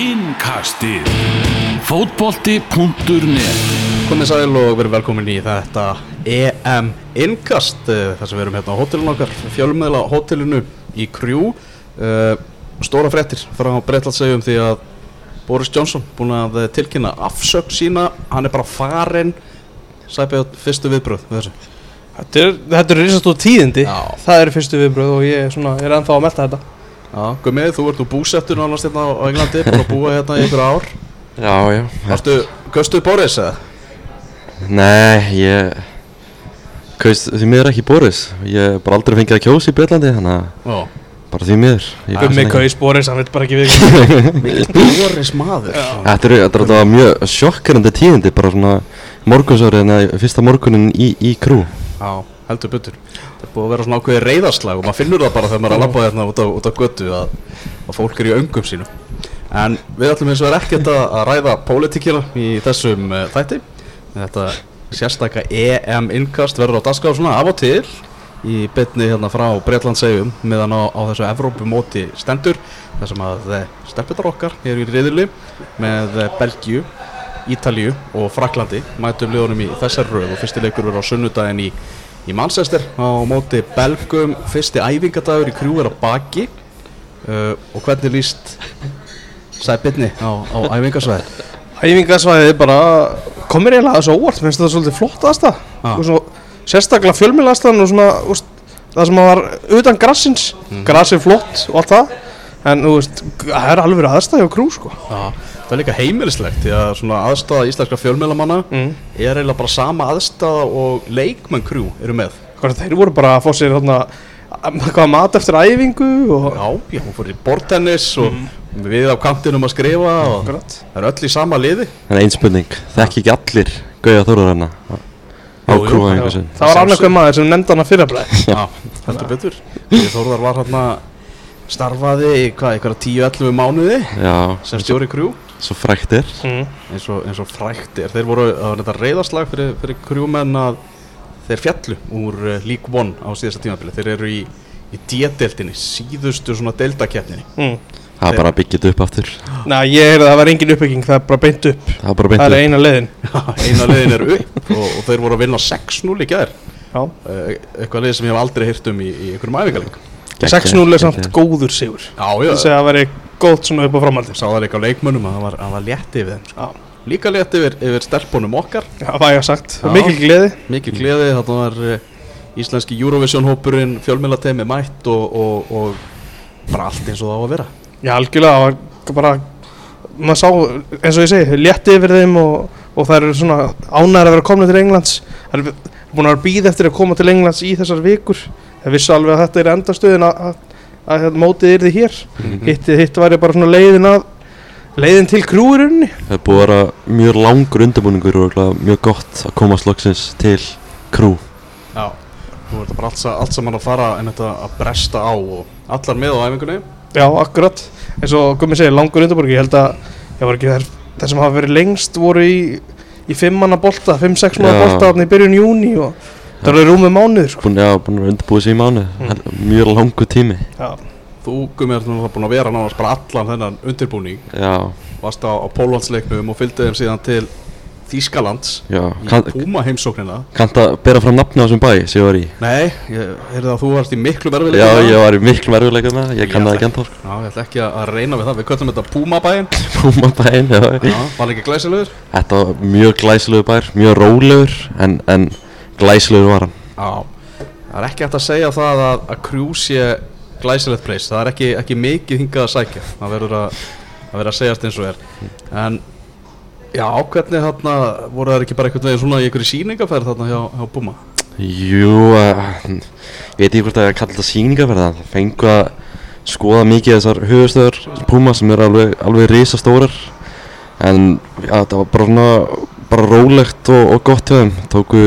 Innkastið. Fótbolti.net Komið sæl og verið velkomin í þetta EM innkast eh, þar sem við erum hérna á hótelinu okkar fjölumöðla hótelinu í Krjú uh, stóra fréttir frá Breitlandsegjum því að Boris Johnson búin að tilkynna afsökk sína hann er bara farinn. Sæpið fyrstu viðbröð við Þetta er, þetta er risastóð tíðindi. Já. Það eru fyrstu viðbröð og ég er, svona, er ennþá að melta þetta Já, Gummið, þú ert nú búsettur nánast hérna á Englandi búin að búa hérna í ykkur ár. Já, já. Varstu, göstuð Boris eða? Nei, ég Kaust því miður ekki Boris. Ég hef bara aldrei fengið að kjósa í Breitlandi Þannig að Já, bara því miður. Ég kaus Gummi hann ekki. Kaus Boris, hann veit bara ekki við Boris maður. Þetta er, þetta er þetta mjög sjokkerandi tíðindi Bara svona morgunsárið En fyrsta morgunin í, í krú Já, heldur betur. Það er búið að vera svona ákveðið reyðarslag og maður finnur það bara þegar maður er að labba hérna út á, á götu að, að fólk er í öngum sínum. En við ætlum eins og er ekkert að, ræða pólitíkina í þessum uh, þætti. Þetta sérstaka EM innkast verður á dagskrá svona af og til í bytni hérna frá Breitlandsegjum meðan á, á þessu Evrópumóti stendur þar sem að uh, stelputar okkar eru í riðili með uh, Belgíu Ítalíu og Fraklandi mætum liðunum í þessar röð. Og fyrsti leikur verður á sunnudaginn í, í Manchester. Á móti Belgum fyrsti æfingadagur í krjú er að baki. Uh, og hvernig líst sæbitni á, á æfingasvæði Æfingasvæðið bara komir eiginlega þessu óvart. Mér finnst þetta svolítið flott aðstæð Ah. og svo sérstaklega fjölmjöla aðstæðan og svona úst, það sem að var utan grassins. Mhm. grassið flott og allt það. En þú veist, það er alveg aðstæði á krú sko. Já, það er líka heimilislegt því að svona aðstæða íslenskra fjölmiðlamanna mm. er eiginlega bara sama aðstæða og leikmenn krjú eru með. Þeir voru bara að fá sér þarna hvað mat eftir æfingu og Já, já, hún fór í bortennis og við á kantinum að skrifa og það er öll í sama liði. En ein spurning Þekki ekki allir Gauja Þórar hérna Á krú sinn það var annað hver maður sem nefndi hann að fyrirblæði Já, heldur betur. Því Þórðar var hérna starfaði í hvað, eitthvað 10-11 mánuði Já, sem stjóri krjú svo frækt er. Mm. eins og, eins og frækt er. Þeir voru, það var þetta reyðarslag fyrir, fyrir krjúmenn að þeir fjallu úr uh, League One á síðasta tímabili. Þeir eru í, í D-deltinni síðustu svona deltakeppninni Mm. Það er bara þetta upp aftur. Næ, ég heyrði að það var engin uppbygging, það er bara beint upp. Það er bara beint Það er upp. eina leiðin. Eina liðin er upp og, og þeir voru að vinna 6-0 í gær. Já. uh, eitthvað lið sem ég hef aldrei hýrt um í, í einhverjum æfingaling 6-0 er samt góður sigur. Já, já, Það segja að það veri gótt svona upp á framhaldi sá það líka á leikmönnum að það var, létti við þeim sko. Já, líka létti yfir, yfir stelpunum okkar. Já, það ég sagt, Já. mikil gleði. Mikil gleði, þarna var uh, íslenski Eurovision hópurinn fjölmiðlatemi mætt og, og, og bara allt eins og það á að vera. Já, algjörlega, það var bara maður sá, eins og ég segi, létti yfir þeim og, og það eru svona ánæður að vera komna til Englands. Það eru búin að vera býð eftir að koma til Englands í þessar vikur Það vissu alveg að þetta er endastöðin að, að, að, að mótið yrði hér. Mhm. hitt, hitt væri bara svona leiðin að leiðin til krúurinni Það er búið að vera mjög langur undirbúningur og mjög gott að komast loksins til krú Já, er þetta bara allt, allt saman að fara en þetta að bresta á og allar með á æfingunni. Já, akkurat. Eins og Gummi segir, langur undirborg ég held að ég var ekki þær, þær sem hafa verið lengst voru í, í fimm manna bolta fimm, sex manna Já. bolta í byrjun júni og það eru rúmið mánuður sko. Já, búin að undirbúið sér í mánu Mm. Mjög langur tími. Já, Þú, Gumi, er nú búin að vera nánast bara allan þennan undirbúning. Já, varst á, á Póllandsleiknum og fylgdi þeim síðan til Þýskalands. Já. Í Puma heimsóknina. Kannt að bera fram nafni á þessum bæ sem ég var í Nei, ég heyrði að þú varst í miklu Já, verfilega ég var í miklu verðuleika með það. Ég kann Já, það ekki enda Já, ég ætla ekki að að reyna við það, við köllum þetta Puma bæinn Púma bæinn, já. Já, var hann ekki glæsilegur? Þetta var mjög glæsilegur bær, mjög rólegur En, en glæsilegur var hann. Já, það er ekki hægt að segja það að, að Crew sé glæsilegt place, það er ekki, ekki mikið hingað að sækja, það verður að, að vera að segjast eins og er. En já, hvernig þarna voru það ekki bara einhvern veginn svona í einhverju sýningaferð þarna hjá, hjá Puma? Jú, uh, ég veit ekki hvort að ég kalla þetta sýningaferð Það fengu að skoða mikið þessar höfustöður Puma sem eru alveg, alveg risastórar En já, þetta var bara bara rólegt og, og gott hjá þeim. Tóku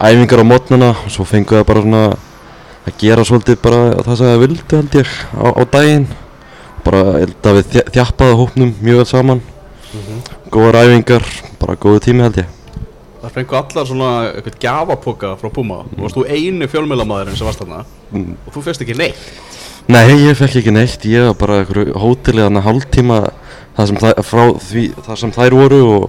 æfingar á mótnana og svo fengu það bara svona að gera svolítið bara það sem það vildu held ég á, á daginn. Bara held að við þja- þjappaði hópnum mjög vel saman. Góðar æfingar, bara góðu tími held ég. Það fengu allar svona eitthvað gjafapoka frá Puma. Og varst þú einu fjölmjölamæðurinn sem varst þarna? Mm. og þú fyrst ekki neitt? Nei, ég fekk ekki neitt, ég var bara einhverju hóteli þannig hálftíma það sem, það, frá því, það sem þær voru og,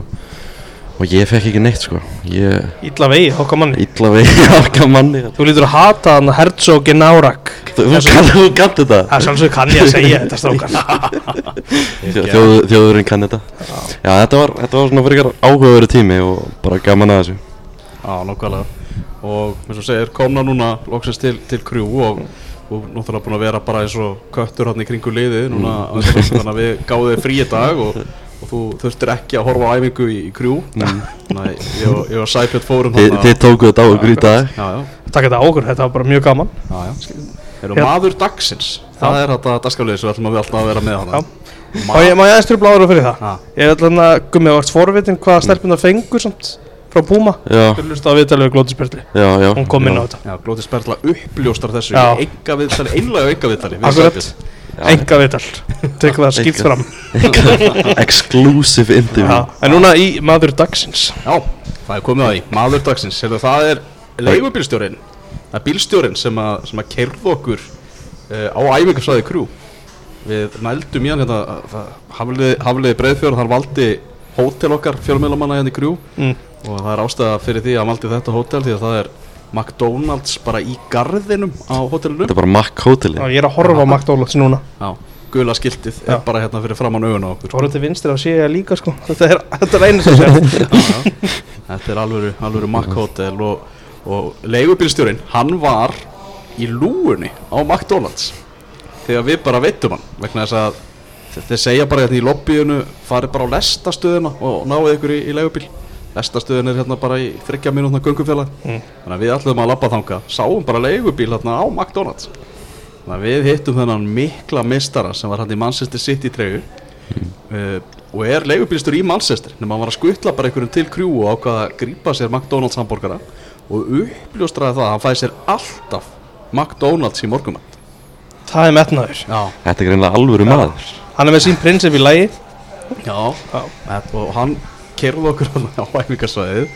og ég fekk ekki neitt sko. Ég Ítla vegi, okkar manni. Illa vegi okkar manni. Þú lítur að hata hann Herzog Nárak Þú þú kann- þú kannt þetta? Það er sjálfsög kann ég að segja þetta strókan Þjó- þjóð- Þjóðurinn kann þetta. Já, þetta var, þetta var svona fyrir áhugaveru tími og bara gaman að þessu. Já, nokkvælega og eins og segir, komna núna loksins til, til krjú og, og náttúrulega búin að vera bara eins og köttur hann í kringu liðið núna mm. þannig að við gáðum þér frí í dag og, og þú þurftir ekki að horfa á æfingu í, í krjú þannig að ég, ég og Sæbjörn fórum Þi, Þið tókuðu þetta á okkur í dag. Já, já, Takk þetta á okkur, þetta var bara mjög gaman. Já, já. Erum Hérna. maður dagsins? Það er þetta dagskaflið sem við ætlum að við alltaf að vera með hana Já. Og ég má ég aðeins tröfla ára fyrir það. Ég ætla hann að gummi á vart forvitin hvaða stelpuna fengur samt frá Puma? Þú hlusta á viðtalið við Glótisperli já, já. Hún kom inn á þetta. Já, Glóti Sperla uppljóstar þessu enga viðtali, einlega enga viðtali. Enga viðtal Tek það Enga. fram. Exclusive interview. Já, En núna í maður dagsins. Já, það er komið að því, maður dagsins. Sérðu, Það er leigubílstjórin Það er bílstjórin sem að, sem að kerðu okkur uh, á æfingarsvæði krú Við nældum í hann hérna Hafliði, Breiðfjörð hann valdi hótel okkar fjölmiðlamanna hérna í krú mm. og það er ástæða fyrir því að hann valdi þetta hótel því að það er McDonalds bara í garðinum á hótelinu. Þetta er bara Mack hóteli Já, Ég er að horfa á McDonalds núna. Já, gula skiltið Já. er bara hérna fyrir framann augun á okkur. Horfa til vinstri og sé ég líka sko. Þetta er, þetta er einu sem sé Já, já. Þetta er alvöru, alvöru Mack Hotel og, og leigubílstjórin, hann var í lúunni á McDonalds þegar við bara veitum hann vegna þess að þe- þeir segja bara hérna í lobbyinu farið bara á lestastöðuna og náðu ykkur í, í leigubíl lestastöðin er hérna bara í þryggja mínútna göngufélag. Mm. þannig að við ætlum að labba þanga sáum bara leigubíl hérna á McDonalds. Þannig að við hittum þennan mikla mistara sem var hann í Manchester City treyju. Uh, og er leigubílstur í Manchester nema hann var að skuttla bara einhverjum til krjú og ákvaða að grípa sér McDonalds hambúrgara og uppljóstraði það að hann fæði sér alltaf McDonalds í morgumann Það er metnaður. Já, Þetta er greinlega alvöru maður. Hann er með sín prinsip í lægi já, Já. Og hann kerði okkur á æfingarsvæðið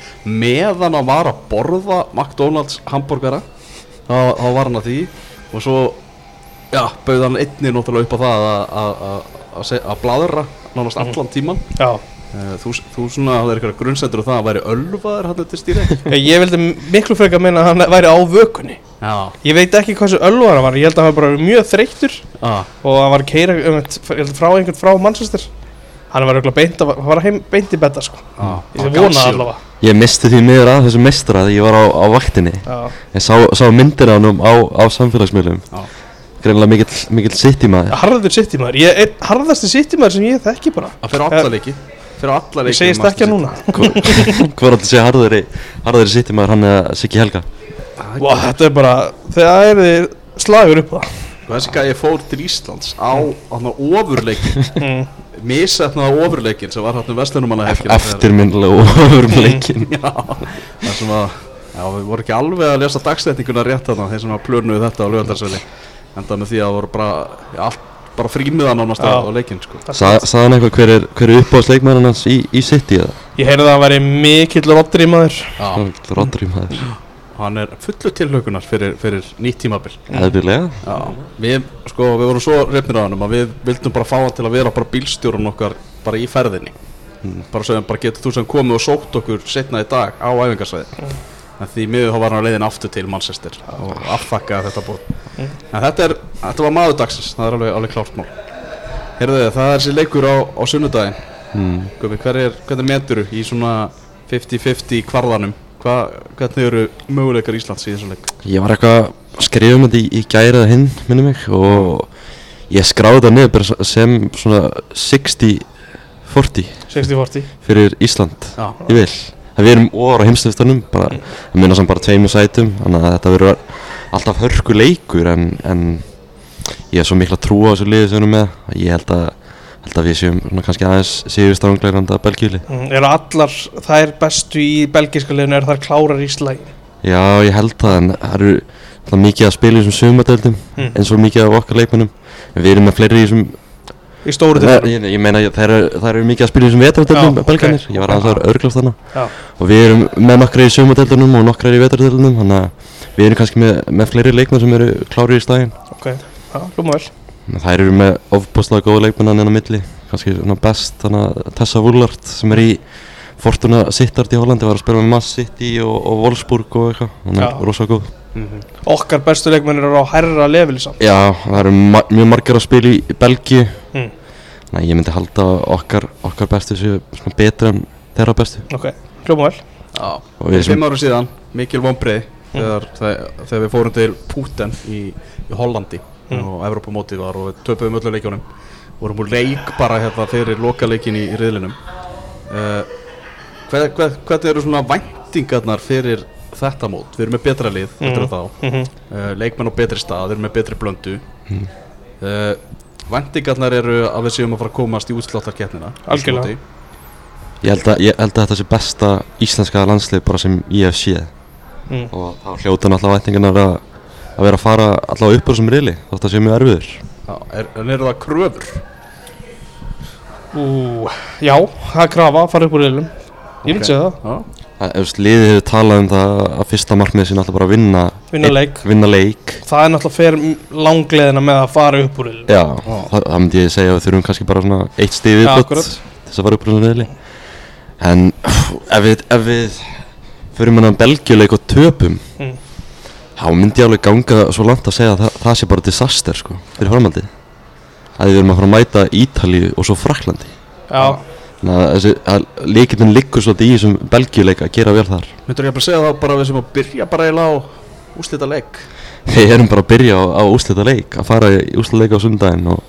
meðan hann var að borða McDonalds hambúrgara þá, þá var hann að því og svo já, bauð hann einni náttúrulega upp á það að, að, að, að, að bladra nánast allan tíman Já. Eh, Þú, þú svona, það er eitthvað grunnsendur og það að væri ölvaður hann til stýri Ég ég vildi miklu frekar meina að hann væri á vökunni. Já, Ég veit ekki hversu ölvar hann var Ég held að hann var bara mjög þreyttur ah, Og hann var að keira um, frá einhvern frá Manchester Hann var auðvitað beint, að- var heim, beint í betta sko. Ah, Ég vona allavega. Ég misti því miður að þessu meistra þegar ég var á, á vaktinni. Já, Ég sá, sá myndir af hann á, á samfélagsmiðlum. Já. Greinlega mikill, mikill sitt í maður harður sitt í maður Ég er harðasti sitt í maður sem ég þekki bara. Það fyrir alla leiki. Fyrir alla Ég leiki segist ekki að núna. Hvað er alltaf að segja harðari, harðari sitt í maður hann eða Siggi Helga? Vá, þetta er bara Þegar er þið slagur upp það. Þessi gæði fór til Íslands á ofurleikin Misefnaða ofurleikin sem var hann um Vestlunumanna Eftirminnilega og leikin Já, það sem að Já, við vorum ekki alveg að lesa dagstætninguna rétt þarna Þeir sem að plönuðu þetta á lögöldarsveli Enda með því að það voru bara já, allt, bara frímiðan ánast á leikinn sko. Sa, Saði hann eitthvað hver er, hver er uppáðsleikmæðan hans í, í City eða? Ég heyrði að hann væri mikill rottri maður. Rodri maður hann er fullu tilhaukunar fyrir, fyrir nýtt tímabil. Eðlilega. Já, við, sko, við vorum svo reyfnir á hann að við vildum bara fá hann til að vera bara bílstjórun okkar bara í ferðinni. Bara svo bara getur þú sem komið og sótt okkur setna í dag á æfingarsvæði en því miður var hann á leiðin aftur til Manchester og afþakkaði þetta búr en þetta, er, þetta var maður dagsins það er alveg, alveg klárt mál. Heyrðu það er þessi leikur á, á sunnudaginn. Mm. Gumi, hver er, hvernig meturu í svona 50-50 í kvarðanum Hva, hvernig eru möguleikar Íslands í þessum leik? Ég var eitthvað að skrifa um þetta í, í gærið hinn, minni mig Og ég skráði þetta niður bara sem svona 60-40 60-40 fyrir Ísland Já, Ég vil. Það við erum á heimstöðstunum bara, Það minna samt bara tveimur sætum Þannig að þetta verður alltaf hörku leikur en, en ég er svo mikla trú á þessu liði sem við erum með Ég held að, held að við séum kannski aðeins Sigur strángleiranda belgjúli mm, Eru allar þær bestu í belgiska liðinu Er þær klárar í slægin Já, ég held það en það eru alltaf mikið að spila í þessum sumadeldum Mm. eins og mikið af okkar leikmennum en við erum með fleiri í þessum Í stóru til ég, ég meina þær eru, þær eru mikið að spila í þessum vetradeldum Já, belganir, ok, ég var aðeins að örglast þarna. Já, og við erum með nokkra í sumadeldunum og nokkra í vetradeldunum þannig að við erum kannski með, með fleiri leikmenn sem eru klári í stæðin ok Þær eru með ofbúslega góða leikmennan inn á milli. Kannski best þannig að Tessa Woolard sem er í Fortuna Sittard í Hollandi var að spila með Man City og, og Wolfsburg og eitthvað. Hún er Já. rosa góð. Okkar bestu leikmenn eru á hærra leveli samt. Já, það eru ma mjög margir að spila í Belgíu. Mm. Nei, ég myndi halda að okkar, okkar bestu séu betur en þeirra bestu. Ok, hljóma vel. Já, Og fyrir fimm árum síðan, mikil vonbreið þegar, þegar, þegar við fórum til Púten í, í Hollandi Mm. og Evrópamótið var og töpuðum öllu leikjónum vorum úr leik bara hérna fyrir lokaleikin í, í riðlinum uh, hvað, hvað, hvað eru svona væntingarnar fyrir þetta mót? Við erum með betra lið, mm. Mhm. uh, leikmenn á betri stað, við erum með betri blöndu Mm. uh, væntingarnar eru að við séum að fara að komast í útsláttarkeppnina Algjörlega. ég, held að, ég held að þetta sé besta íslenska landslið bara sem ég hef séð Mm. og þá hljóta náttúrulega væntingarnar að, að vera að fara allavega upp úr þessum riðli þótt að sé mjög erfiður. Já, er, en eru það kröfur? Ú, já, það er krafa að fara upp úr reilum Ég Ok. segja það, Já, Það- ef liðið hefur talað um það að fyrsta markmið sé náttúrulega bara að vinna vinna leik. vinna leik. Það er náttúrulega fer langleðina með að fara upp úr reilum Já, það, það myndi ég segja að við þurfum kannski bara svona eitt stíð Já, viðbútt akkurat. til þess að fara upp úr þessum riðli. En ef við, ef við fyrir manna belgjuleik og töpum Mm. Þá myndi ég alveg ganga svo langt að segja að það, það sé bara disaster sko, fyrir framhaldið. Að við erum að fara að mæta Ítalíu og svo Fraklandi Já, þannig að þessi, að leikindin liggur svolítið í þessum belgjuleik að gera vel þar. Myndur ég bara segja það bara við sem að byrja bara eiginlega á úslita leik? Við erum bara að byrja á, á úslita leik að fara í úslita leik á sundaginn og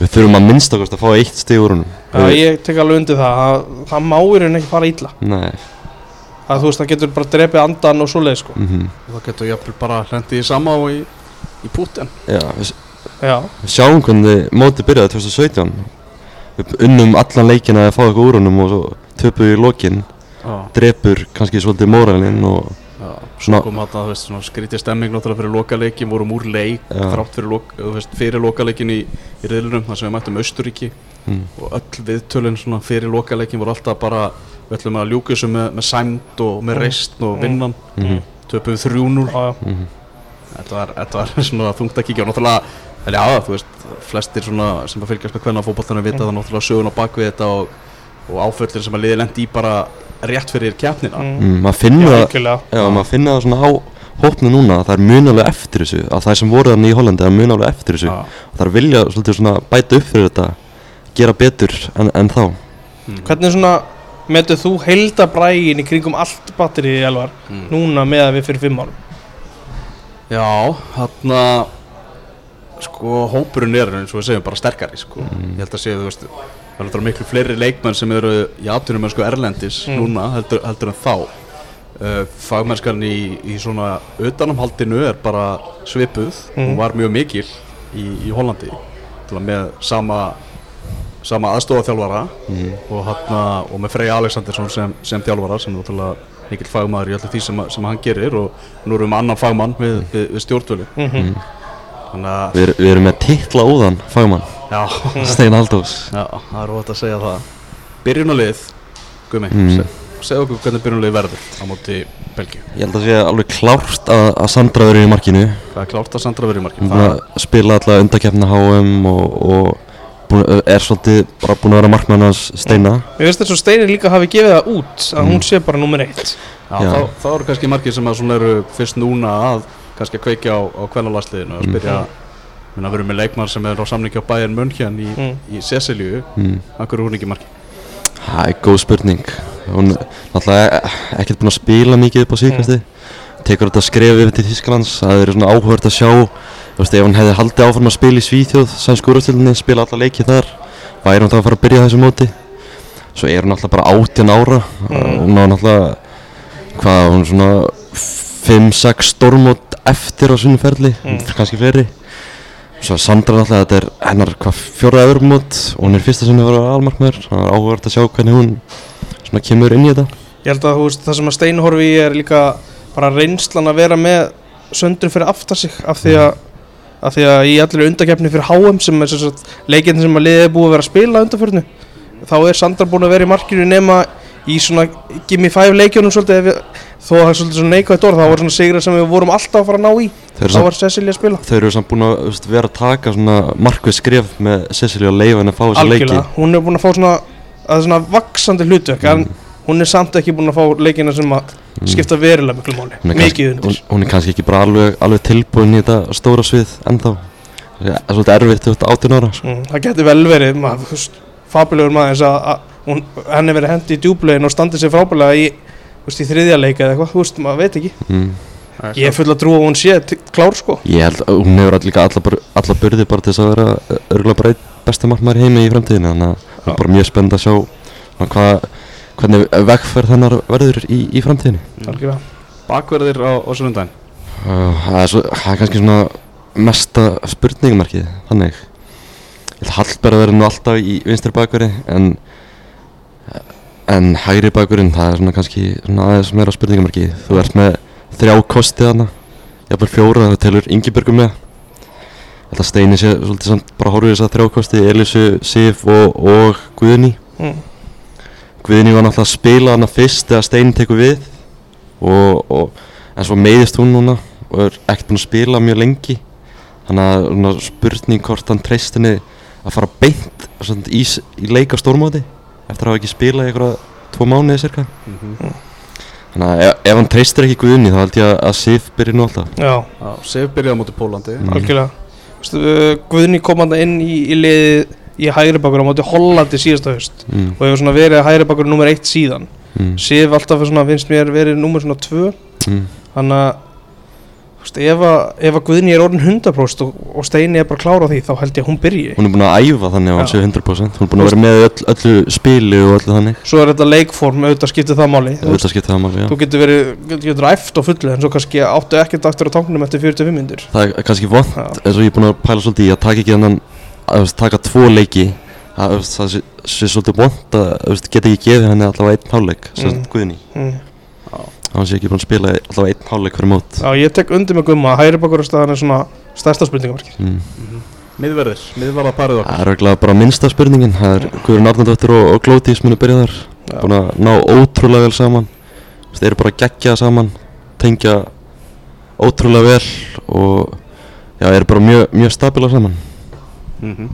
við þurfum að minnst okkur að fá eitt stig úr húnum já ég tek alveg undir það að, Það má í rauninni ekki fara illa. Nei, að Þú veist, það getur bara drepið andan og svoleið sko. Mhm. Og það getur jafnvel bara hlendið í sama og í, í Púten Já, við, Já, við sjáum hvernig mótið byrjaði 2017 Við unnum allan leikina að fá eitthvað úr honum og svo töpum við í lokin. Já, drepur kannski svolítið móralinn og já svona kom hann að þú veist svona skrítið stemming náttúrulega fyrir lokaleikin, vorum úr leik þrátt fyrir, loka, þú veist, fyrir lokaleikin í, í riðlunum þar sem við mættum Östuríki mm, og öll viðtölinn svona fyrir lokaleikin voru alltaf bara við ætlum að ljúka þessu með, með sæmd og með Mm. reist og Mm. vinnan. Mhm, 3-0 já, já. Mhm. þetta var, þetta var svona þungt að kíkja og náttúrulega en já, þú veist, flestir svona sem að fylgjast með hvernig fótballtana vita Mm. það náttúrulega sögun á bakvið þetta og, og áföllir sem að liði lendi í bara rétt fyrir keppnina. Mm, maður finna það svona á hópnu núna að það er munalega eftir þessu að það sem voru þannig í Hollandi er munalega eftir þessu. Og það er vilja svolítið svona bæta upp fyrir þetta gera betur en, en þá. Mm. Hvernig svona metur þú heildabrægin í kringum allt batterið í elvar Mm. núna með að við fyrir fimm árum Já, þarna sko hópurinn er eins og við segjum bara sterkari sko. Mm. ég held að séu þú veist það er miklu fleiri leikmenn sem eru í atvinnum sko erlendis Mm. núna heldur, heldur en þá uh, fagmennskan í, í svona utanamhaldinu er bara svipuð Mm. hún var mjög mikil í, í Hollandi til að með sama sama aðstofaþjálfara mm. og, hana, og með Frey Alexandersson sem, sem þjálfara sem er náttúrulega mikill fagmaður í öllu því sem, sem hann gerir og nú erum við annan fagmann við, við, við stjórnvölu mm þannig að við, erum með titla úðan fagmann, já, Stein Haldós já, það er óvægt að segja það byrjunalið Gumi, Mm. mm. segja okkur hvernig byrjunalið verður á móti Belgíu ég held að sé alveg klárt að, að Sandra verður í markinu það er klárt að Sandra verður í að spila alltaf undakefna HM og, og búin, er svolítið bara búin að vera markmann hans Steina Mér finnst þess að Steinir líka hafi gefið það út að Mm. hún sé bara nummer eitt já, Já. þá, þá eru kannski margir sem að svona eru fyrst núna að kannski að kveikja á, á kvennalagsliðinu að Mm. spyrja minna verður með leikmann sem er á samningi á Bayern München í, Mm. í Cecilíu mm. Akkur er hún ekki í marki Það er góð spurning Hún er náttúrulega ekkert búin að spila mikið upp á síðkvæmsti Tekur þetta skref yfir til Þísklands Það er svona áhugavert að sjá veist, ef hún hefði haldið áfram að spila í Svíþjóð Sænsku úrvastöldinni, spila alla leiki þar Væri hún þá að fara að byrja þessu móti Svo er hún náttúrulega bara 18 ára Mm. Hún á náttúrulega Hvað, hún svona 5-6 stórmót eftir á sinni ferli Mm. Kannski fleiri Svo Sandra náttúrulega, þetta er hennar hvað fjóra öðrumót og hún er fyrsta sinni að vera almarkmaður Það er áhugavert að sjá hvernig hún svona kemur inn í þetta Ég held að þú veist, það sem að Stein horfi í er líka bara reynslan að vera með söndru fyrir aftar sig af því að, af því að í allir undakefni fyrir HM sem er leikinn sem að liðið er búið að vera að spila undanförnu þá er Sandra búin að vera í markinu nema í svona gimme 5 leikjónum svolítið ef við, þó að það er svolítið svona neikvægt orð þá var svona sigrar sem við vorum alltaf að fara að ná í. Þá var Cecilia að spila. þeir eru samt búin að veist, vera að taka svona markvið skref með Cecilia og leifa henni að fá þessi leiki. Algjörlega, hún er búin að fá svona að svona vaksandi hlutverk en hún er samt ekki búin að fá leikina sem að Mm. skipta verulega miklu máli Hún kannski- mikið undir hún, hún er kannski ekki bara alveg, alveg tilbúin í þetta stóra svið ennþá það er svolítið erfitt þetta 18 ára sko. mm, það getur vel verið maður, þú veist, fabulegur maður eins að, að hún, henni verið hendi í djúblegin og standið sér frábælega í, í þriðja leika eða eitthvað, þú veist, maður veit ekki mm. ég er full að trúa að hún sé klár sko ég held að hún hefur all- líka alla, bara- alla byrði bara til þess að vera örgulega bara einn besti markmaður í heimi í fremtíðinu þannig að það er bara mjög spennt að sjá hvað, hvernig vegferð hennar verður í, í fremtíðinu algjörlega. Bakverðir á, á sunnundaginn Uh, það, er svo, það er kannski svona mesta spurningumarkið þannig. Ég held Hallberg verður nú alltaf í vinstri bakveri en en hægri bakverinn það er svona kannski svona aðeins meira spurningumarkið þú ert með þrjá kosti þarna jafnvel fjóra það telur Ingibjörgum með ég held að Steini sé svolítið samt bara horfið þess að þrjá kosti Elisu, Sif og, og Guðni. Mm. Guðni var náttúrulega að spila hana fyrst þegar Steini tekur við. Og, og, en svo meiðist hún núna og er ekkert búin að spila mjög lengi. Þannig að svona, spurning hvort hann treyst henni að fara beint svona, í, í leik á stórmóti eftir að hafa ekki spilað í eitthvað tvo mánuði cirka þannig að ef, ef hann treystir ekki Guðni þá held ég að, að Sif byrja nú alltaf. Já, Já, Sif byrjaði á móti Pólandi Mm. algjörlega. Vistu, Guðni kom hann inn í, í liði í hægri bakur á móti Hollandi síðasta haust. Mm, og hefur svona verið hægri bakur nummer eitt síðan. Mm, Sif alltaf svona, finnst mér verið nummer svona tvö. Mm, þannig að ef, að, ef að Guðni er orðin 100% og, og Steini er bara klár á því þá held ég að hún byrji. Hún er búin að æfa þannig að hann sé 100% hún er búin að vera með öll, öllu spili og öllu þannig. Svo er þetta leikform, auðvitað skiptir það máli. Þetta skiptir það máli, já. þú getur verið, getur æft á fullu en svo kannski áttu ekkert aftur á tanknum eftir 45 myndir það er kannski vond eins og ég er búin að pæla svolítið í að taka ekki þannig að taka tvo leiki að það sé, sé svolítið vond að geta ekki gefið henni allavega einn hálfleik sem Mm. mm. Guðni mm. að hann sé ekki búin að spila allavega einn hálfleik fyrir mót Já, ég tek undir með gumma, hægri bakur er staðan er svona stærsta spurningamarkið mm. Miðverðir, miðvarða parið okkar það er auðvitað bara minnsta spurningin það er Guðrun Arnardóttir og, og Glótís munu byrja þar Já. búin að ná ótrúlega vel saman þeir eru bara að gegja saman tengja ótrúlega vel og já, eru bara mjög, mjög stabila saman mm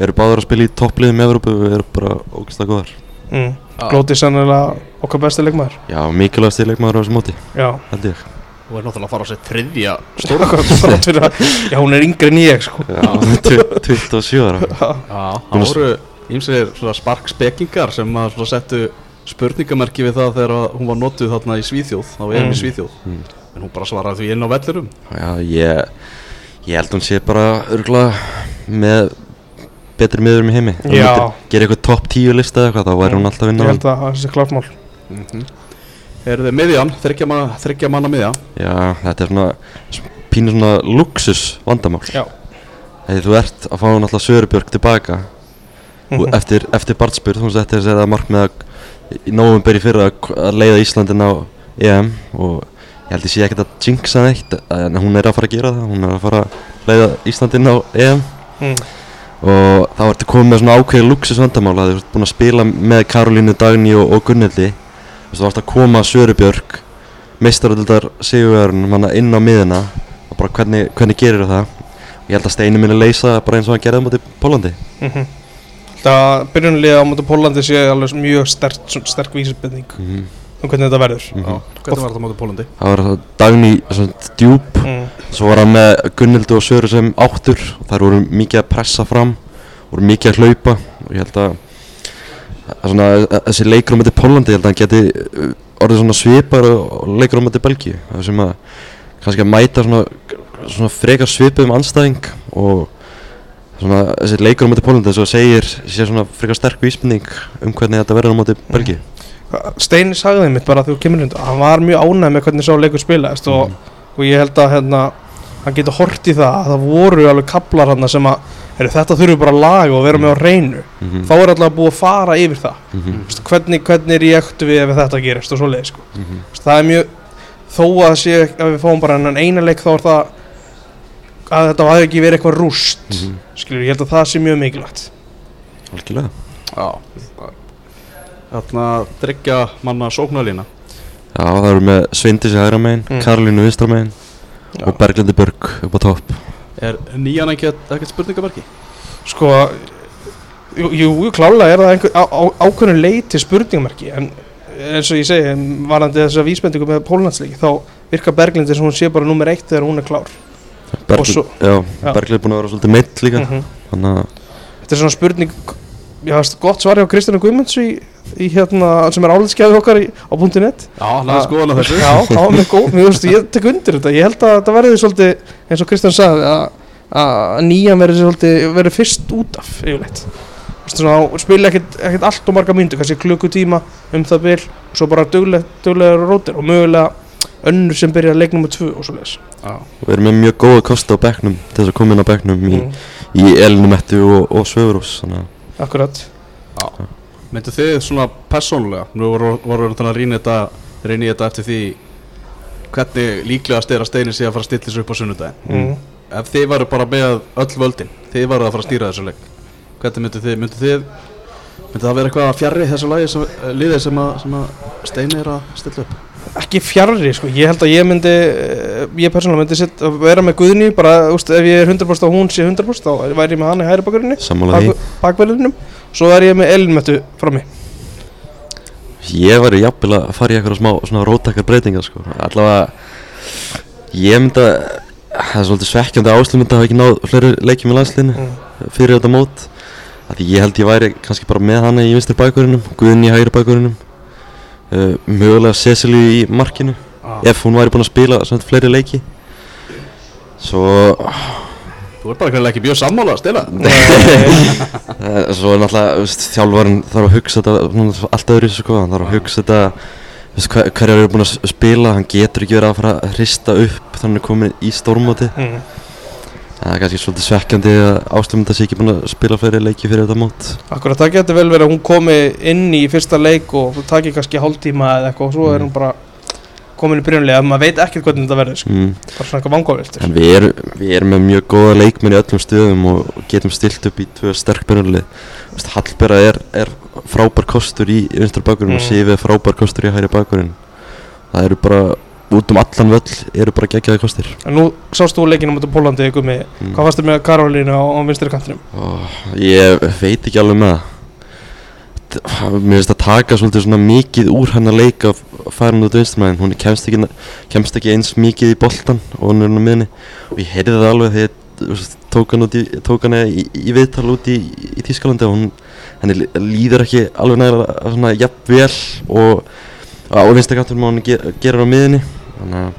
eru báður að spila í toppliðum í Evrópu og eru bara ógæslega góðar. Mm. Glóti sannilega okkar besti leikmaður. Já, mikilvægast í leikmaður á þessu móti, Já, held ég. Og er náttúrulega að fara á sér þriðja að Já, hún er yngri en ég sko. Já, 27 ára. Já, það að- voru ímsir svona sparkspekingar sem að svona settu spurningamerki við það þegar að hún var notuð þarna í Svíþjóð þá erum Mm. í Svíþjóð. Mm. en hún bara svaraði því inn á vellurum Já, ég, ég held hún sé bara örgulega með betri miðurum í heimi hún Já. gera eitthvað topp 10 lista eða eitthvað, þá væri hún alltaf að Ég vinna held að það sé klart mál mm -hmm. Eru þið miðjan, þryggja manna, þriggja manna miðja Já, þetta er svona pínu svona luxus vandamál Já. Þegar þú ert að fá náttúrulega Sörubjörg tilbaka og Mhm. eftir, eftir Bartspur, þú veist þetta er þetta markmið að í nóvumber í fyrra að- að leiða Íslandin á EM og ég held ég sé ekkert að jinxa neitt en hún er að fara að gera það, hún er að fara að leiða Íslandin á EM Mm. og þá ertu komið með svona ákveði luxus vandamál að þú ert búin að spila með Karolínu Dagný og, og þú veist, þú ert að koma Sörubjörg meistaröldar sigurverðin manna inn á miðina og bara hvernig, hvernig gerir það? Ég held að Steini minni leysa bara eins og hann gerði á móti Pólandi Mhm. Það byrjunliða á móti Pólandi sé alveg mjög sterk, sterk vísbending. Mm um hvernig þetta verður. -hmm. Já, Hvernig var þetta móti Pólandi? það var það svona djúb mm. svo var hann með Gunnildi og Söru sem áttur. Þær voru mikið að pressa fram voru mikið að hlaupa. Og ég held að, að svona, að þessi leikur á móti Pólandi ég held að hann geti uh, orðið svona svipar og leikur á móti Belgíu. Það sem að kannski að mæta svona, svona frekar svipuðum anstæðing og svona þessi leikur á móti Pólandi þess að segir sé svona frekar sterk vísbending um hvernig þetta verður á móti Belgíu Steini sagði mitt bara þegar þú kemur hund hann var mjög ánægð með hvernig sá leikur spilaðist og, og ég held að hérna, hann getur hort í það að það voru alveg kaplar hann sem að heru, þetta þurfi bara að laga og vera með á reynu mm -hmm. þá er alltaf búið að fara yfir það. Mm -hmm. Vistu, hvernig, hvernig reaktu við ef þetta gerist og svo leið sko. Mhm. Vistu, það er mjög þó að sé ef við fáum bara enn eina leik þá er það að þetta hafi ekki verið eitthvað rúst. Skilur, ég held að það sé mjög mikilvægt. Algjörlega Tryggja manna sóknarlína Já, það eru með Svindis í hægra megin, Mm. Karolínu vinstra megin Já. og Berglindi Börg upp á topp Er nýjan ekkert, spurningamarki? Sko Jú, jú klálega er það einhver á, á, ákveðinu leiti spurningamarki en eins og ég segi, en varandi þessa vísbendingu með póllandsleiki þá virkar Berglind eins og hún sé bara nummer eitt þegar hún er klár Bergl, svo- Já, Já. Berglindi er búin að vera svolítið meitt líka. Þannig að Þetta er svona spurning Já, veist, gott svar hjá Kristján Guðmunds í, í hérna, sem er álitskeiði okkar í, á .net. Já, hann er skoðan á þessu. Já, það var mjög góð, mér veist, ég tek undir þetta. Ég held að þetta verði svolítið, eins og Kristján sagði að, að nýjan verði svolítið verði fyrst út af, yfirleitt. Þú veist, svona, spila ekkert, ekkert allt og marga myndu kannski klukkutíma um það bil og svo bara duglega rótir og mögulega önnur sem byrja leik nummer tvö og svo leis Já, við erum með mjög góða kosti á bekknum til þess að koma inn á bekknum í, mm, í Elinumettu og, og Svöfurús Þannig að Akkurat. Já Myndu þið svona persónulega? Nú voru voru við að rýna þetta í þetta eftir því hvernig líklegast er að steinin sé að fara að stilla þessu upp á sunnudaginn. Mm. Ef þið varu bara með öll völdin Þið varu að fara að stýra þessu leik Hvernig myndu þið, myndu þið Myndu það vera eitthvað fjarrri þessu lagi sem, eh, liði sem að, sem að steini er að stilla upp? Ekki fjarrri sko, ég held að ég myndi eh, ég persónulega myndi sitt, vera með Guðni bara, úst, ef ég er 100% og hún sé 100% þá væri ég með hann í hæri svo er ég með Elinmettu frammi. Ég væri jafnvel að fara í eitthvað smá svona róttakar breytingar sko. Allavega Ég myndi að Það er svolítið svekkjandi áslum að hafa ekki náð fleiri leikjum í landsliðinu mm. fyrir þetta mót. Því ég held ég væri kannski bara með hana í vinstri bakverðinum Guðni í hægri bakverðinum uh, Mögulega Cecily í markinu Ef hún væri búin að spila svona fleiri leiki. Svo Þú er bara ekki mjög sammála að stila Svo er náttúrulega, þú veist, þjálfarinn þarf að hugsa þetta allt öðru sko, hann þarf að hugsa þetta þú hverjar eru búin að spila, hann getur ekki verið að fara að hrista upp þannig að hann er komin í stórmóti. Mm. það er kannski svolítið svekkjandi að áslumunda sé ekki búin að spila fleiri leiki fyrir þetta mót. Akkurat, það getur vel verið að hún komi inn í fyrsta leik og taki kannski hálftíma eða eitthvað og svo er hún bara komin í byrjunlega, maður veit ekkert hvernig þetta verður sko. mm. bara svona eitthvað vangaviltur en við erum, við erum með mjög góða leikmenn í öllum stöðum og getum stilt upp í tvö sterk byrjunlið Hallbera er, er frábær kostur í vinstra bakkurinn og Mm. Sifi er frábær kostur í hæri bakkurinn það eru bara út um allan völl eru bara geggjaði kostir En nú sást þú leikinu mútið Pólandi gummi, Mm. hvað varstu með Karolínu á, á vinstri kantinum? Ó, Ég veit ekki alveg með það Mér finnst að taka svolítið svona mikið úr hennar leik að fara hann út vinstramæðin Hún kemst ekki, kemst ekki eins mikið í boltan og hún er hann á miðinni Og ég heyrði það alveg þegar ég tók hann, í, tók hann í, í viðtal út í, í Þýskalandi og hún, henni lí- líður ekki alveg næra svona jafn vel og á vinstakanturnum hún ger, gerir á miðinni Þannig að,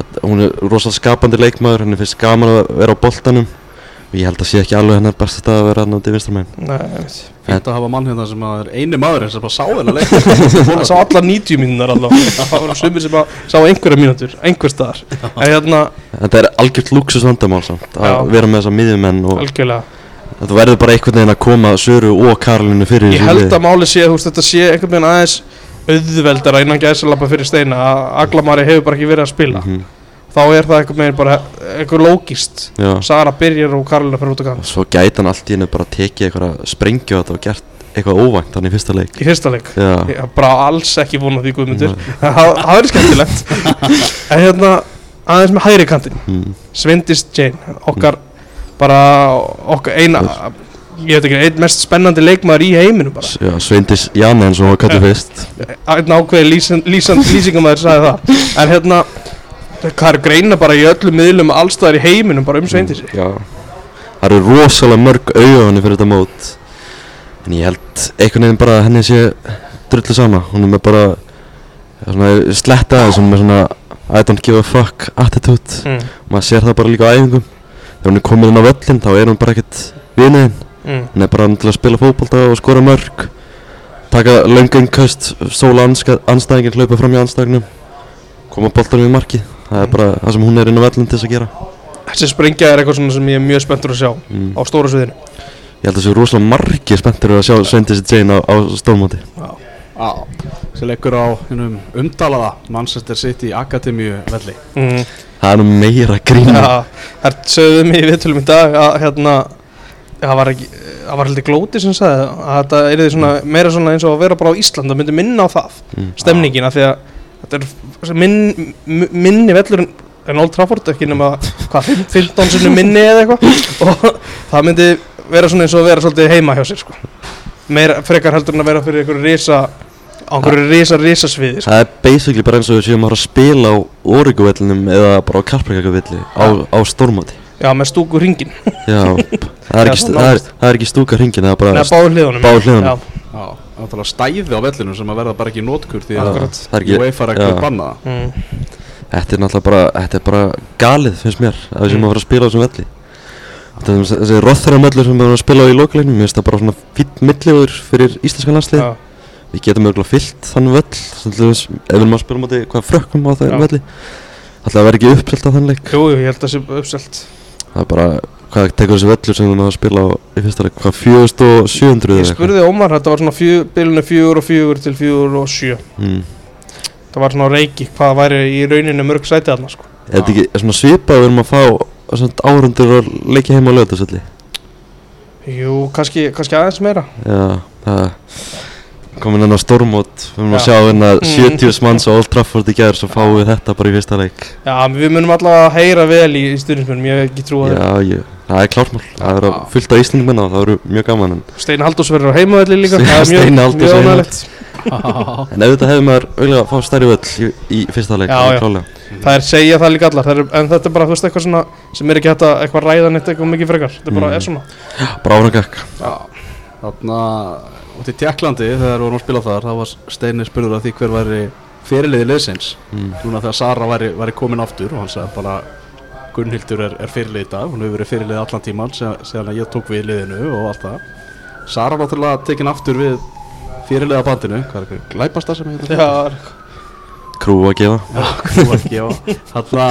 að hún er rosalega skapandi leikmaður, henni finnst gaman að vera á boltanum ég held að sé ekki alveg hennar besta stað að vera hann út í vinstramæðin Nei, Fínt að hafa mann hérna sem að er eini maðurinn sem bara sá þennan leik. Það sá allar 90 mínúnar allavega. Það voru sumir sem að sá einhverja mínútur einhver staðar. Hérna, Þetta er algjört luxus vandamál samt að Já. vera með þessa miðjumenn og algjörlega. Þetta verður bara einhvern veginn að koma Söru og Karolinu fyrir Ég held að máli sé, veist, þetta sé einhvern veginn aðeins auðveldara innan gæðsalappa fyrir steina. Að Aglamari hefur bara ekki verið að spila. Mm þá er það einhvern veginn bara einhver lógist Sara byrjar og Karolina fyrir út að ganga svo gæti hann allt í hennu bara tekið eitthvað sprengju á þetta og gert eitthvað óvænt hann í fyrsta leik. Í fyrsta leik? Já, Ég hef bara alls ekki vonað því guðmundur. Nei. Það það verður skemmtilegt. En hérna, aðeins með hægri kantinn. Mm, Svindis Jane, okkar bara okkar eina ég veit ekki, einn mest spennandi leikmaður í heiminum bara. Já Sveindis Janne eins og hann kallið fyrst? Einn ákveði lýsingamæður sagði það. En hérna hvað er greina bara í öllum miðlum allstaðar í heiminum bara um Sveindisi Já. Það eru rosalega mörg hann fyrir þetta mót. En ég held einhvern veginn bara að henni sé drullu sama. Hún er með bara svona sletta aðeins. Hún er með svona I don't give a fuck attitude. Mm. maður sér það bara líka á æfingum. Þegar hún er komin inn á völlin þá er hún bara ekkert viniðinn Mm. hún er bara að spila fótbolta og skora mörg. Taka löngunköst stóla anstæðingin hlaupa fram í anstæðingnum koma boltanum í marki það er bara það sem hún er inn á völlin til þess að gera. Þessi sprengja er eitthvað sem ég er mjög spenntur að sjá mm. á stóra sviðinu. Ég held að það séu rosalega margir spenntur að sjá Sveindis Jane á, á stórmóti. Já, sem leikur á hinum umdalaða Manchester City Akademíu velli. Mm. það er nú meira grín. Ja, það sögðum í viðtölum í dag að hérna það var ekki það var heldur glóti sem sagði að þetta er svona, meira svona eins og að vera bara á Ísland það myndi minna á það, mm. stemningin af því að þetta er minn, minni vellur en- Old Trafford ekki nema hvað, fimm- 15 sinni minni eða eitthvað. Og það myndi vera svona eins og vera svolítið heima hjá sér sko. meira frekar heldur en að vera fyrir einhverju risa á einhverju risa risa sviði sko. Það er basically bara eins og við séum að spila á Origo-vellinum eða bara á Karprækaka-velli á, á stórmáti já, með stúku ringin Já, það er ekki, það það er, það er ekki stúka hringin, það er bara báðu hliðunum báðum hliðunum. Já, Já, náttúrulega stæði á vellinu sem að verða bara ekki nótkur því að það UEFA er ekki að banna það mm. Þetta er náttúrulega bara, þetta er bara galið finnst mér að við séum að fara að spila á þessum velli. Þetta er þessi rothræðamöllur sem við erum að spila á í lokaleinum Mér finnst það bara svona fýtt milliður fyrir íslenskan landslið já, Við getum örgulega fyllt þann völl ef við erum að spila á móti hvað frökkum á það Já. velli Alltaf að vera ekki uppselt á þann leik. Jú, jú, ég held að það sé uppselt. Það er bara, hvað tekur þessi völlur sem við erum að spila á í fyrsta leik? Hvað, 4700 Ég spurði Ómar, þetta var svona fjö, bilinu fjögur og fjögur til fjögur og sjö. Mm. Það var svona reiki, hvað væri í rauninu mörg sæti þarna sko. Er þetta ekki svona svipað við erum að fá árundur að leikja heima á lögðarsvelli Jú, kannski, kannski aðeins meira. Já, það komin enn á stórmót við erum að Já. sjá hérna Mm. 70 manns á Old Trafford í gær svo fáum við þetta bara í fyrsta leik Já, við munum allavega að heyra vel í, í styrnismunum, ég hef ekki trú að Já, ég, það er klármál það er að fullt af Íslendingmenn og það eru mjög gaman en, Steinn Halldórs verður á heimavelli líka það er mjög- mjög heimavelli. ánægilegt. en þetta hefur maður auðvitað að fá stærri völl í, í fyrsta leik Já, það er já. klálega. Það er segja það líka allar, það er, en þetta er bara, þú veist, eitthvað svona sem er ekki hægt að eitthvað ræða neitt eitthvað mikið frekar Þetta er bara, Mm. er svona bara árangak Þarna út í Tjekklandi þegar við vorum að spila þar þá var Steini spurður að því hver væri fyrirliði liðsins. Mm. núna þegar Sara væri, væri komin aftur og hann sagði bara Gunnhildur er, er fyrirlið í dag. Hún hefur verið fyrirlið allan tíman síðan að ég tók við liðinu og allt það. Sara náttúrulega tekin aftur við fyrirliða bandinu hvað er eitthvað, glæpasta sem heitir Já, krú að gefa. Þú var ekki á Þarna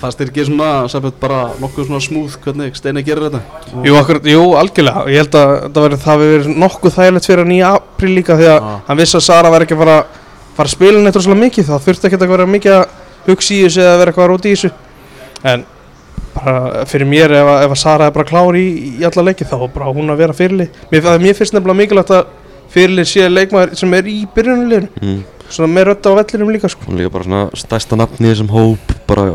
fannst þér ekki svona sem bara nokkuð svona smúð hvernig Steini gerir þetta jú, akkurat, jú, algjörlega Ég held að það það hafi verið nokkuð þægilegt fyrir hann í apríl líka því að Já. hann vissi að Sara verið ekki að fara, fara að spila neitt rosalega mikið þá þurfti ekki að vera mikið að hugsa í þessu eða vera eitthvað róti í þessu en bara fyrir mér ef, að- ef að Sara er bara klár í, í alla leiki þá er bara hún að vera fyrirlið mér, það mér finnst nefnilega mikilvægt að fyrirlið sé leikmaður sem er í byrjunuleginu mm. svona með rötta á vellinum líka sko. líka bara svona stærsta nafni í þessum hóp bara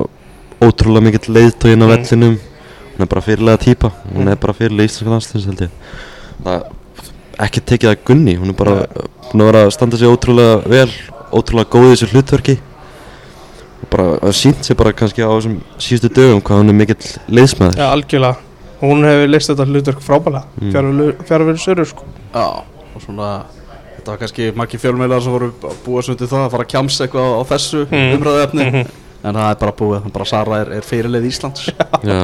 ótrúlega mikill leiðtógin á Mm. vellinum. Hún er bara fyrirlega típa hún er bara fyrirlega íslenska landsliðs held ég. Það ekki tekið að gunni. Hún er bara búin að vera að standa sig ótrúlega vel ótrúlega góð í þessu hlutverki. Og bara að sínt sig bara kannski á þessum síðustu dögum hvað hún er mikill leiðsmaður Já, algjörlega. Hún hefur leist þetta hlutverk frábælega Mm. fjárverður sörur sko. Já, og svona þetta var kannski margir fjölmeilar sem voru að búa svo undir það að fara að kjamsa eitthvað á þessu Mm. umræðuefni. Mhm. En það er bara búið, bara Sara er, er fyrirlið Íslands. Já,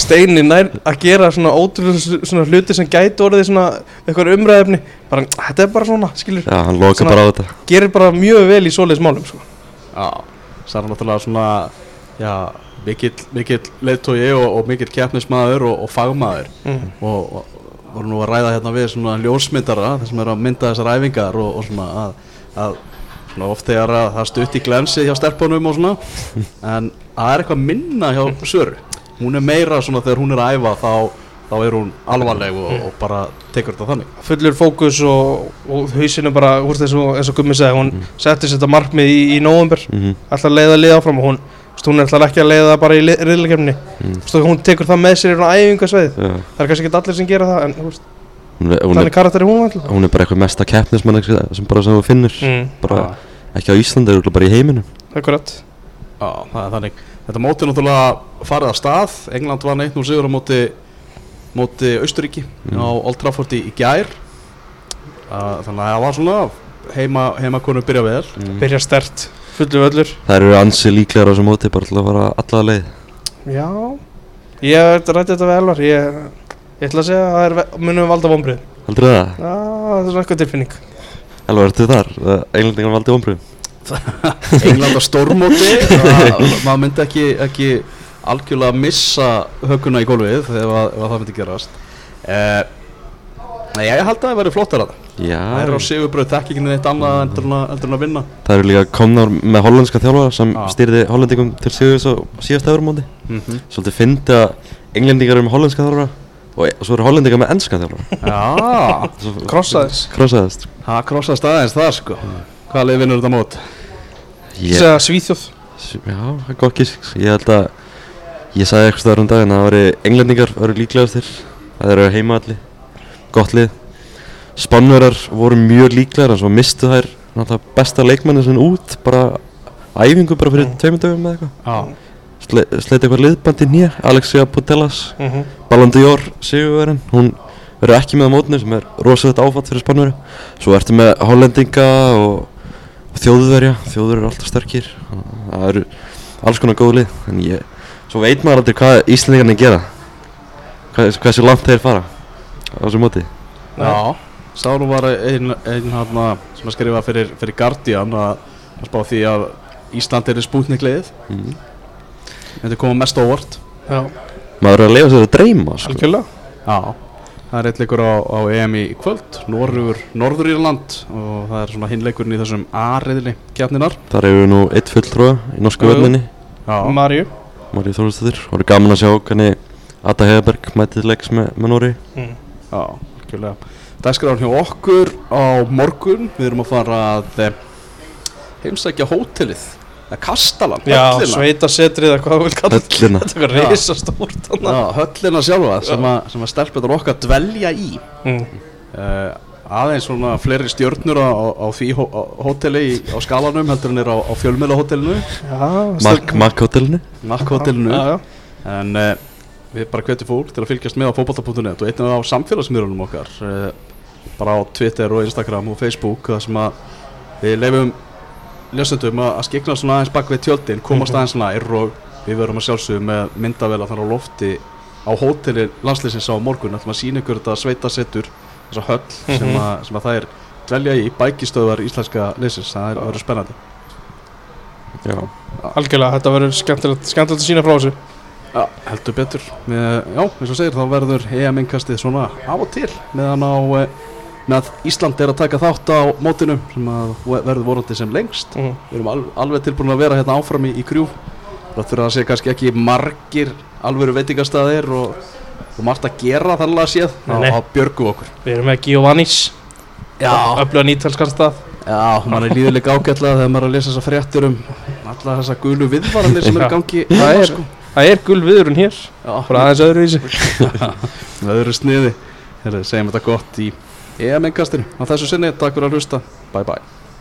Steini nær að gera svona ótrúlega svona hluti sem gæti orðið svona eitthvað umræðefni bara, þetta er bara svona, skilur. Já, hann loka bara á þetta. gerir bara mjög vel í svoleiðis málum sko. Já, Sara náttúrulega svona já, mikill, mikill leiðtói og, og mikill keppnismæður og, og fagmaður. Mm. og, og voru nú að ræða hérna við svona ljósmyndara þar sem er að mynda þessar æfingar og, og svona að, að svona oft þegar að það stutt í glensi hjá stelpunum og svona. En það er eitthvað minna hjá Söru. Hún er meira svona þegar hún er að æfa þá, þá er hún alvarleg og, og bara tekur þetta þannig. Fullur fókus og, og hausinu bara úr þessu eins og Gummi segi hún Mm. setti sér þetta markmið í, í nóvember. Mm ætla að leiða liða áfram og hún hún er ætla ekki að leiða það bara í riðlakefni Mm. hún tekur það með sér í svona æfingasveið Já, það er kannski ekki allir sem gera það en veist, hún, er, hún, þannig er, karakter er hún alltaf? hún er bara eitthvað mesta keppnismann sem bara sem þú finnur mm. bara ekki á Íslandi, örugglega bara í heiminum. Akkurat. Já, það er þannig. Þetta móti náttúrulega farið að stað. England var neitt nú sigur á móti móti Austuríki Mm. á Old Trafford í, í gær. Uh, Þannig að það var svona heima, heima konu byrja vel. Mm. byrja stert fullur völlur. Það eru ansi líklegar á þessum móti bara til að fara allavega leið. Já. Ég rætti þetta við Elvar. Ég, ég ætla að segja að það er munum valda vonbrið Heldur það? já það er svona eitthvað tilfinning. Elvar, ertu þar? Englendingar valdi ombröðum England á stórmóti. Það- maður myndi ekki, ekki algjörlega missa höguna í gólfið ef, að- ef að það myndi gerast. Uh, Nei, ég held að það væri flottar að það. Já, Það er á sigurbröð þekkingin eitt annað endur en að, endur en að vinna. Það eru líka komnar með hollandska þjálfara sem Já. stýrði hollendingum til sigurs á síðasta öðrumóti mm -hmm. Svolítið fyndi að englendingar eru með hollandska þjálfara og, og svo eru hollendingar með ennskan þjálfara. Já, Svo- Krossaðis Krossaðist. Það krossast aðeins það sko. Hvað lið vinnur þetta mót? Ég, Segja Svíþjóð. Já, það er gott gísk. Ég held að Ég sagði eitthvað stöður um daginn að það væri englendingar væri líklegastir Það eru heimaðalli Gott lið. Spánverjar voru mjög líklegar en svo mistu þær náttúrulega besta leikmenni sinni út bara æfingu bara fyrir tveimur dögum eða eitthvað Já, Sle, Sleiti eitthvað liðbandi nýja Alexia Putellas. Mm -hmm. Ballon d'Or Sigurverðin hún verður ekki með á mótinu sem er rosalegt áfatt fyrir Spánverja. Svo ertu með Hollendinga og, og þjóðverja. Þjóður eru alltaf sterkir. Það eru alls konar góð lið. En ég, svo veit maður aldrei hvað Íslandingarnir gera. Hvað, hversu langt þeir fara á þessu móti? Já. Sáru var einn ein, hérna sem að skrifa fyrir, fyrir Guardian að, spá því að Ísland er í spútnikliðið mm. Þetta koma mest óvart. Já, maður er að leifa sér að dreyma sko. algjörlega. Já, það er eitt leikur á, á EM í kvöld Norður, Norður Írland og það er svona hinleikurinn í þessum A-riðli kjarninar þar hefur við nú eitt fulltrúa í norsku völdinni Já, Marju Maríu Þórsdóttir og er gaman að sjá hvernig Ada Heðberg mætið leiks með, með Nóri mm. já, algjörlega. Dagskráðan hjá okkur á morgun. Við erum að fara að eh, heimsækja hótelið Kastalan, Já, höllina? sveitasetrið eða hvað þú vil kalla þetta. Höllina. Þetta er Já. eitthvað risastórt þarna. Já, höllina sjálfa sem að, sem að stelpunar okkar dvelja í. Mm. uh, aðeins svona fleiri stjörnur á, á, því hó, hóteli í, á skalanum heldur en er á, á fjölmiðla hótelinu Já, Mark, Mark hotellinu Mark hótelinu Já, já. en uh, við bara hvetjum fólk til að fylgjast með á fótbolta.net og einnig á samfélagsmiðlunum okkar uh, bara á Twitter og Instagram og Facebook þar sem að við leifum ljósendum að, að skikna svona aðeins bak við tjöldin komast Mhm. aðeins nær og við verum að sjálfsögum með myndavela þannig á lofti á hóteli landslýsins á morgun ætlum að sína ykkur þetta sveita settur þessa höll sem, Mhm. að, sem að það er dvelja í bækistöðar íslenska leysins það er, það verður spennandi. Já, Algjörlega, þetta verður skemmtilegt, skemmtilegt að sína frá þessu. Já, heldur betur. Með, Já, eins og segir, þá verður EM-inkastið svona af og til meðan á eh, með Ísland er að taka þátt á mótinu sem verður vorandi sem lengst. Mm. Við erum al, alveg tilbúin að vera hérna áfram í, í krjú Það þurfa að sé kannski ekki margir alvöru veitingastæðir og, og margt að gera þannig að séð Nei, á, á björgu okkur. Við erum með Giovannis Öfluga nýtalskan stað. Já, mann er líðilega ágætlega þegar maður er að lesa þessa fréttir um alla þessa gulu viðvaranir sem eru gangi Það er- sko. Það er gul viðurinn hér Já, Bara aðeins öðruvísi. Öðru sniði. Segjum þetta gott í EM-engastinu á þessu sinni, takk fyrir að hlusta, bye bye